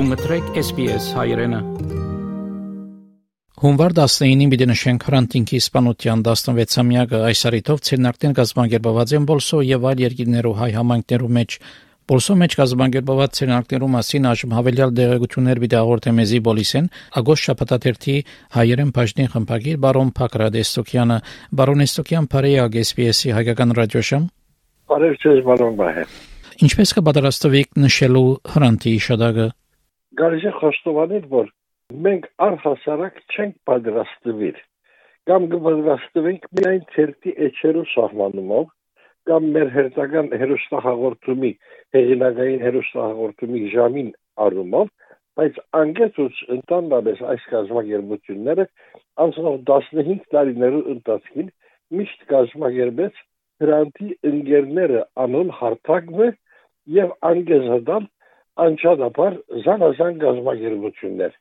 Դու մտրեք SPS հայրենը։ Հունվար 19-ին պիտի նշենք հրանտինքի իսպանության 16-ամյակը այս արիթով ցերնակտեն գազբանգերբված են բոլսո եւ այլ երկիրներու հայ համայնքներու մեջ Բոլսո մեջ գազբանգերբված ցերնակներու մասին այժմ հավելյալ դեղեցություններ աղորդե մեզի բոլիսեն ագոշ շապատաթերթի հայերեն բաժնի խմբագիր բարոն Փակրադեստոկյանը բարոն Էստոկյան Փարեա SPS-ի հայկական ռադիոշամ Բարև ձեզ բարոն Բայե Ինչպես կպատրաստվեք նշելու հրանտի իշադակը Գարիժ է խոստովանել, որ մենք առհասարակ չենք պատրաստվիր կամ կպատրաստվենք միայն ցերտի էջերու սահմանումով կամ մեր հերթական հերոստահաղորդումի հեղինակային հերոստահաղորդումի ժամին առումով բայց անգետուց ընդանրապես այս կազմակերպությունները անցնող 15 տարիներու ընթացքին միշտ կազմակերպեց հրանտի ընկերները անոն հարթակն է եւ անգեզադալ անչափաբար զանազան գազագերբություններ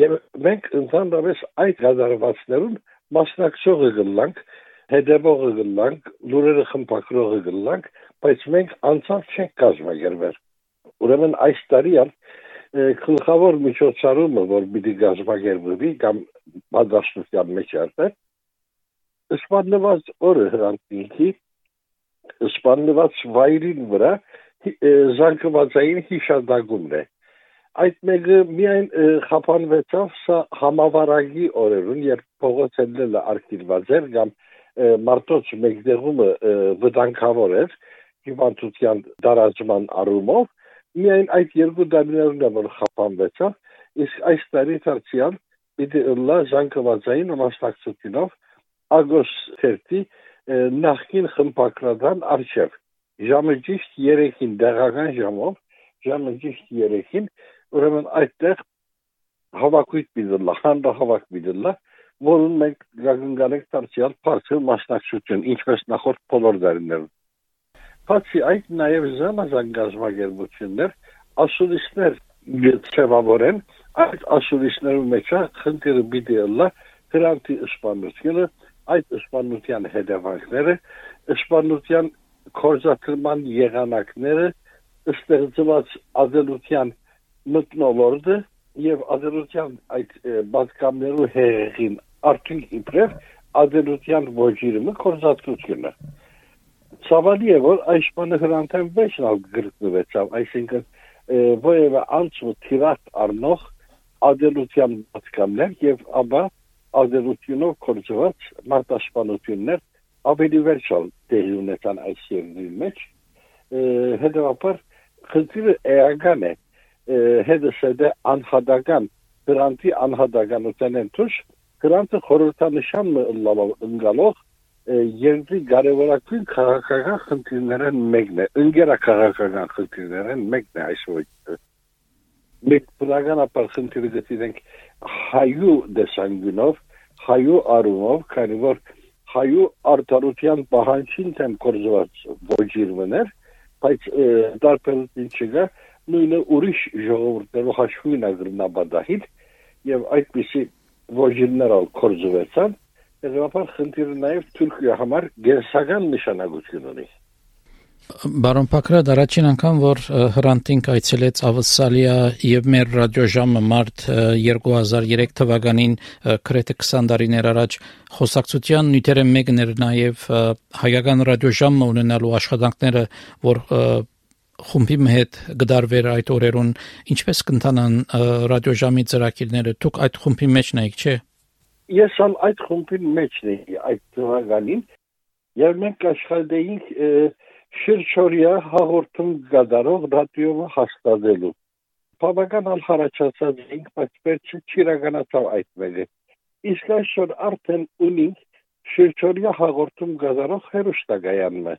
եւ մենք ընդհանրապես այդ գազարվածներուն մասնակցողը գլանք հետևողը գլանք լուրերը խմբակրողը գլանք բայց մենք անցավ չենք կազմակերպել ուրեմն այս տարի ալ գլխավոր միջոցառումը որ պիտի գազագերբվի կամ պատասխանության մեջ արվի սպանված օրը հրանտինքի սպանված վայրին վրա զանգվածային հիշադակումն է այդ մեկը միայն խափանվեցավ սա համավարակի օրերուն երբ փողոցելը արկիլված էր կամ մարտոց մեկդեղումը վտանգավոր էր հիվանդության դարաճման առումով միայն այդ երկու դարիներն է որ խափանվեցավ իսկ այս տարի դարձյալ պիտի լա զանգվածային մասնակցությունով ագոս 30 նախքին խմբակրական արժև ժամը ճիշտ 3-ին դեղական ժամով, ժամը ճիշտ 3-ին, ուրեմն այդտեղ հավաքույթ պիտի հանրահավաք պիտի լա, որում մենք գագնգանենք դարձյալ բարձր մասնակցություն, ինչպես նախորդ բոլոր դարիներում։ Բացի այդ նաև զանազան գազագերբություններ, ասուլիսներ չեվավորեն, այդ ասուլիսներու մեջ խնդիրը պիտի լա հրանտի սպանությունը, այդ սպանության հետևանքները, սպանության կորզաթրման եղանակները ստեղծված ազելության մտնոլորտը եւ ազելության այդ բացկամներու հեղեղին արդյունք իբրև ազելության ոչիրը կորզաթրությունը ցավալի է որ այս բանը հրանտեմ վեճնալ գրկնվեցավ այսինքն ովևէ անցու թիրախ առնող ազելության բացկամներ եւ ապա ազելությունով կորզված մարտաշփանություններ ավելի վերջալ տեղի ունեցան այս երկրի մեջ հետևաբար խնդիրը էական է հետսեդե անհատական գրանտի անհատականության են թուշ գրանտը խորհրդանշան ընկալող երկրի կարևորագույն քաղաքական խնդիրներն մեկն է ընկերակաղաքական խնդիրներն մեկն է այս ոճը մենք բնականաբար խնդիրը գտինենք հայու դեսանգունով հայու արումով քանի որ հայու արտարության պահանջին թեմ կորզված ոչիրվներ, բայց դարբերություն չկա, նույնը ուրիշ ժողովուրդներով հաշվին ագրնաբադահիլ եւ այդպիսի ոչիրներ ալ կորզվեցան, հետեւաբար խնդիրը նաեւ Թուրքիա համար գերսական նշանակություն ունի։ Բարոն Պակրադ առաջին անգամ որ հրանտինք այցելեց Ավսալիա եւ մեր ռադիոժամը մարտ 2003 թվականին քրեթե 20 տարիներ առաջ խոսակցության նյութերը մեկն էր նաեւ հայկական ռադիոժամը ունենալու աշխատանքները որ խումբի հետ գդարվեր այդ օրերուն ինչպես կընթանան ռադիոժամի ծրագիրները դուք այդ խումբի մեջն եք չէ Ես ալ այդ խումբի մեջն եմ այդ թվականին եւ մենք աշխատեինք շրջորիա հաղորդում գդարող ռադիոյը հաստատելու։ Բավական անհարաճացած ենք, բայց վերջը չիրականացավ այդ մեկը։ Իսկ այսօր արդեն ունենք շրջորիա հաղորդում գդարող հերոստագայանը։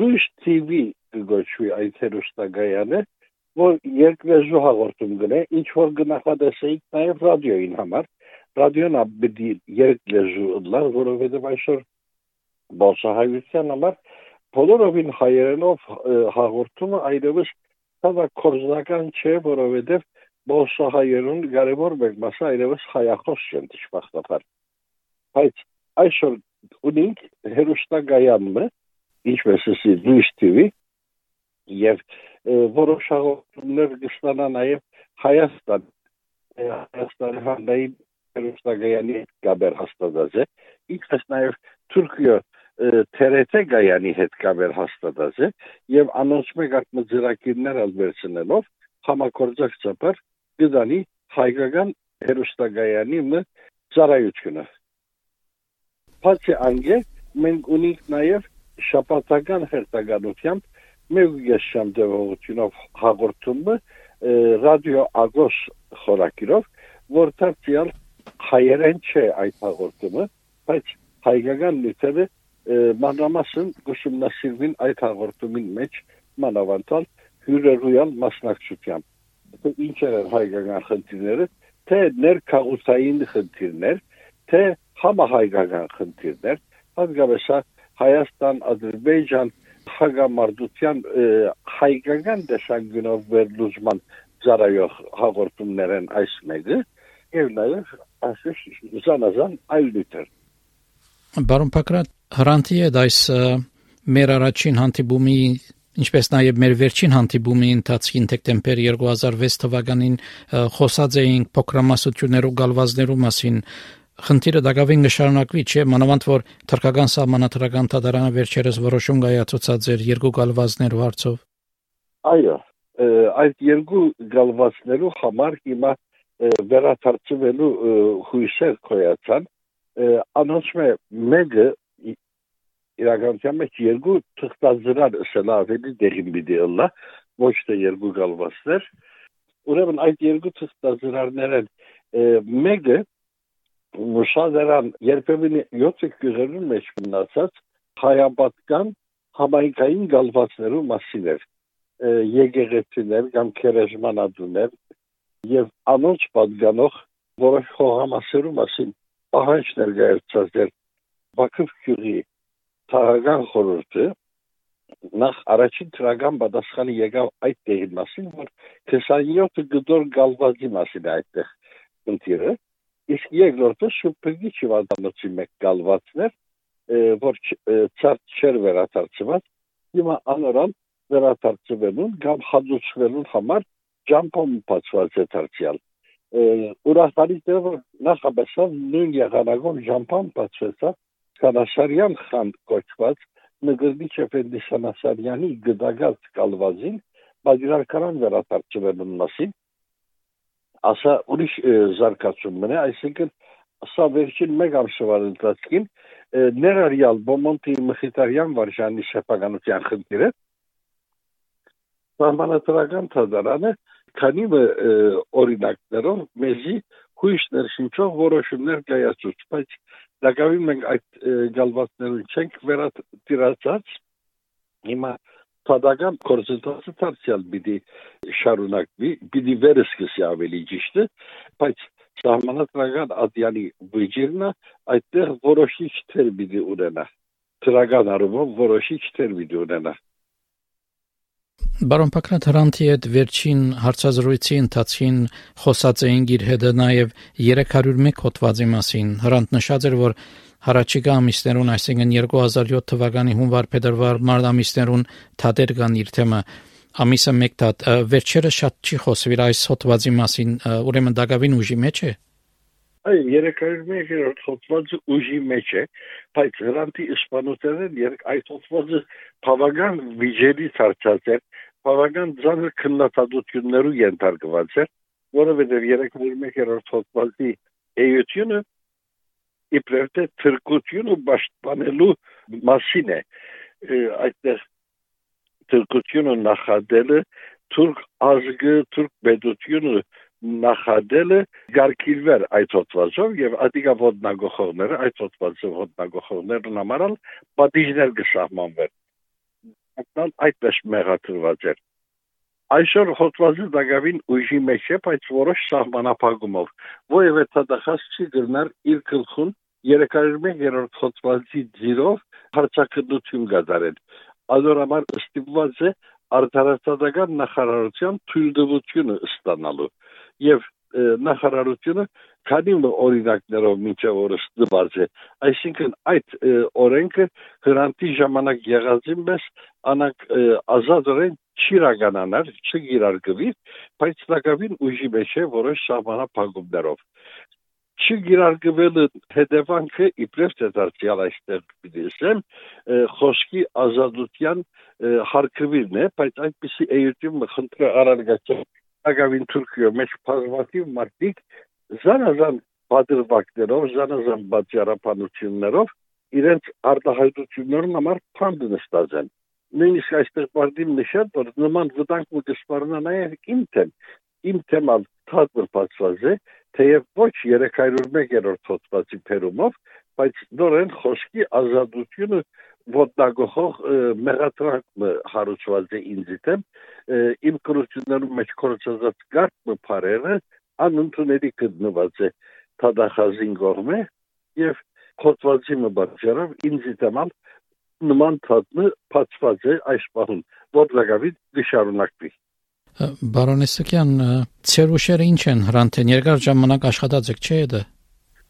Լույս TV գոչվի այդ հերոստագայանը, որ երկլեզու հաղորդում գնե, ինչ որ գնահատեսեիք նաև ռադիոյին համար։ Ռադիոն ապդի երկլեզու լար, որովհետև այսօր բացահայտության համար բոլորովին հայերենով հաղորդումը այլևս ցավա կորզական չէ, որովհետև բոսահայերուն կարևոր մեկ մասը այլևս հայախոս չեն դժբախտաբար։ Բայց այսօր ունենք հերոստագայանը, ինչպես ասի Լույս TV, եւ որոշ հաղորդումներ կստանա նաեւ Հայաստան Հայաստանի հանրային հերոստագայանի հետ գաբեր հաստատած է ինչպես նաև Թուրքիա TRT գայանի հետ գաբեր հաստատած է եւ անոնց մեկ ակմ ծրագիրներ ալբերցնելով համակորձակցաբար գդանի հայկական հերոստագայանի մը ծառայությունը Բացի անգե մենք ունենք նաև շապատական հերթականությամբ մեկ եշամ դեպողությունով հաղորդումը ռադիո ագոս խորակիրով որտեղ հայերեն չէ այդ հաղորդումը բայց հայկական նյութերը մանրամասն գուսումնասիրվին այդ հաղորդումին մեջ մանավանդալ հյուրերույալ մասնակցությամբ ինչ են հայկական խնդիրները թե ներքաղուցային խնդիրներ թե համահայկական խնդիրներ հատկապես Հայաստան, Ադրբեջան հագամարտության հայկական դաշանգնով վերլուծման ծառայող հաղորդումներ են այս մեկը եւ նաեւ ասես զանազան այլ դիտեր Բարոն Պակրատ հրանտի է այս մեր առաջին հանդիպումի ինչպես նաև մեր վերջին հանդիպումի ընթացքին դեկտեմբեր 2006 թվականին խոսած էինք փոքրամասնություններով գալվազներու մասին խնդիրը դակավին կշարունակվի, չէ, մանավանդ որ թրկական սահմանադրական դատարանը վերջերս որոշում կայացուցած էր երկու գալվազներու հարցով։ Այո, այդ երկու գալվազներու համար հիմա վերաթարցվելու հույսեր կոյացան, անոնց մեկը իրականության մեջ երկու թղթազրար ասել ավելի դեղին պիտի ըլլա, ոչ թե երկու գալվազներ։ Ուրեմն այդ երկու թղթազրարներն մեկը Մուշադերան երբեմն 7 գյուղերուն մեջ մնացած հայապատկան համայնքային գալվածներու մասին էր եկեղեցիներ կամ քերեժմանադուներ եւ անոնց պատգանող որոշ խոհամասերու մասին պահանջ ներկայացած էր Բաքվ գյուղի թաղական խորհուրդը նախ առաջին թրագան պատասխանը եկավ այդ տեղի մասին որ 27 գդոր գալվածի մասին այդտեղ ընտիրը Իսկ երկրորդը շուպգի չվանդանոցի մեկ գալվածներ, որ ցած չեր վերաթարցված, հիմա անորան վերաթարցվելուն կամ հաջողվելուն համար ջամփոմ բացված է դարձյալ։ Ուրախալի որ նախաբեսավ նույն եղանակով ջամփոմ բացվեցա Սանասարյան խանդ կոչված նգրդիչ Էֆենդի Սանասարյանի գդագած կալվազին բաժարական վերաթարցվելուն մասին ասա ուրիշ զարգացում մնա, այսինքն սա վերջին մեկ ամսվա ընթացքին ներառյալ Բոմոնտի Մխիթարյան վարժանի շփականության խնդիրը Սահմանադրական թազարանը քանի օրինակներով մեզի հույս ներշնչող որոշումներ կայացուց, բայց դակավին մենք այդ գալվածներուն չենք վերատիրացած հիմա Թադական կորզընթացը դարձյալ պիտի շարունակվի, պիտի վերսկսի ավելի ճիշտը, բայց սահմանադրական ադյանի բյուջերնը այդտեղ որոշիչ թեր պիտի ունենա։ Դրական առումով որոշիչ թեր պիտի ունենա։ Բարոն Պակրատ Հրանտի հետ վերջին հարցազրույցի ընթացքին խոսած էինք իր հետ նաև 301 հոդվածի մասին։ Հրանտ նշած էր, որ Հարաճիգա ամիսներուն, այսինքն 2007 թվականի հունվար-փետրվար մարտ ամիսներուն թատեր կան իր թեմը ամիսը մեկ թատ վերջերը շատ չի խոսվիր այս հոդվածի մասին ուրեմն դակավին ուժի մեջ է Այ երեքերորդ հոդվածը ուժի մեջ է բայց հրանտի իսպանոներեն երեք այդ հոդվածը բավական վիճելի ցարծած է բավական ծանր քննադատություններու ենթարկված է որովհետև երեքերորդ հոդվածի էությունը իբրև թե թրկությունը պաշտպանելու մասին է այդտեղ թրկությունը նախադելը թուրք ազգը թուրք պետությունը նախադելը գարկիլվեր այդ հոդվածով եւ ադիգա ոտնագողողները այդ հոդվածով ոտնագողողներն համարալ պատիժներ կսահմանվեր ակնալ այդպես մեղադրված էր այսօր հոդվածը դակավին ուժի մեջ է բայց որոշ սահմանափակումով որովհետեւ դա չի գրնար իր գլխուն 301-րդ հոդվածի ձիրով հարցակրթություն կատարել։ Ազորամար ստիպված է արտարացական նախարարության թույլտվությունը ստանալու եւ նախարարությունը քանի օրինակներով մինչև օրս դբարձ է այսինքն այդ օրենքը հրանտի ժամանակ եղածին մեզ անակ ազատորեն չիրականանար չգիրարգվի բայց նկավին ուժի մեջ է որոշ սահմանափակումներով չգիրարգվելը հետևանքը իբրև դարձյալ այստեղ պիտեսեմ խոսքի ազատության հարկվիրն է, բայց այդպիսի էյություն խնդրը արարգացել ագավին Թուրքիո մեջ բազմաթիվ մարդիկ զանազան պատրվակներով, զանազան բացառապանություններով իրենց արտահայտություններն համար փանդ նստած են նույնիսկ այստեղ արդին նշել, որ նման վտանգ ու դժվարնա նաև իմ թեմ, իմ թեման թատվր բացված է, թեև ոչ 301-րդ հոդվածի փերումով, բայց նորեն խոսքի ազատությունը ոտնագողող մեղադրանք հարուցված է ինձ դեմ իմ կրություններում մեջ կորցած գարտ փարերը անընդունելի գտնված է թադախազին կողմը եւ հոդվածի մբարձրով ինձ դեմալ նման թատնը փածված է այս պահում որ լագավի դիշարունակվի Բարոնեսակյան, ծեր ուշերը ինչ են հրանտեն երկար ժամանակ աշխատած եք չէ՞ դա։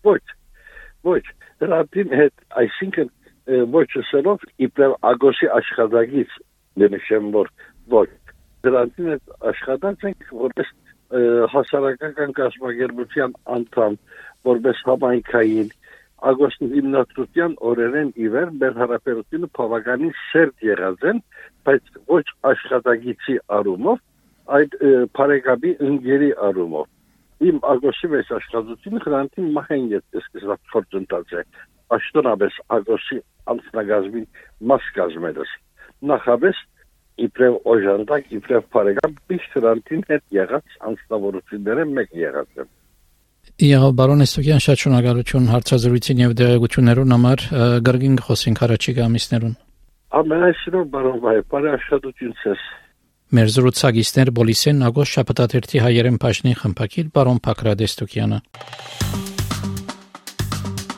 Ոչ։ Ոչ, հրանտին հետ, այսինքն ոչ սելով իբրև ագոսի աշխատագից նշեմ որ ոչ դրանցին հետ աշխատած ենք որպես հասարակական կազմակերպության անդամ որպես համայնքային ագոստի հիմնադրության օրերեն իվեր մեր հարաբերությունը բավականին սերտ եղած են բայց ոչ աշխատագիտի առումով այդ բարեկամի ընկերի առումով իմ ագոսի մեջ աշխատությունը հրանտին մահեն ես սկսած փորձընթաց է աշտոնաբես ագոսի անձնագազմի մաս կազմելս նախաբես իբրև օժանդակ իբրև բարեկամ միշտ հրանտին հետ եղած անձնավորությունները մեկ եղած են Իա բարոն Էստոկյան շատ շնորհակալություն հարցազրույցին եւ դերակցություններուն համար գրգին խոսենք առաջիկա ամիսներուն Ամենաշնորհ բարոն Վայ, բարի աշխատություն ցես Մեր զրուցակիցներ Բոլիսեն Ագոս շապտաթերթի հայերեն բաժնի խմբակիր բարոն Փակրադեստոկյանը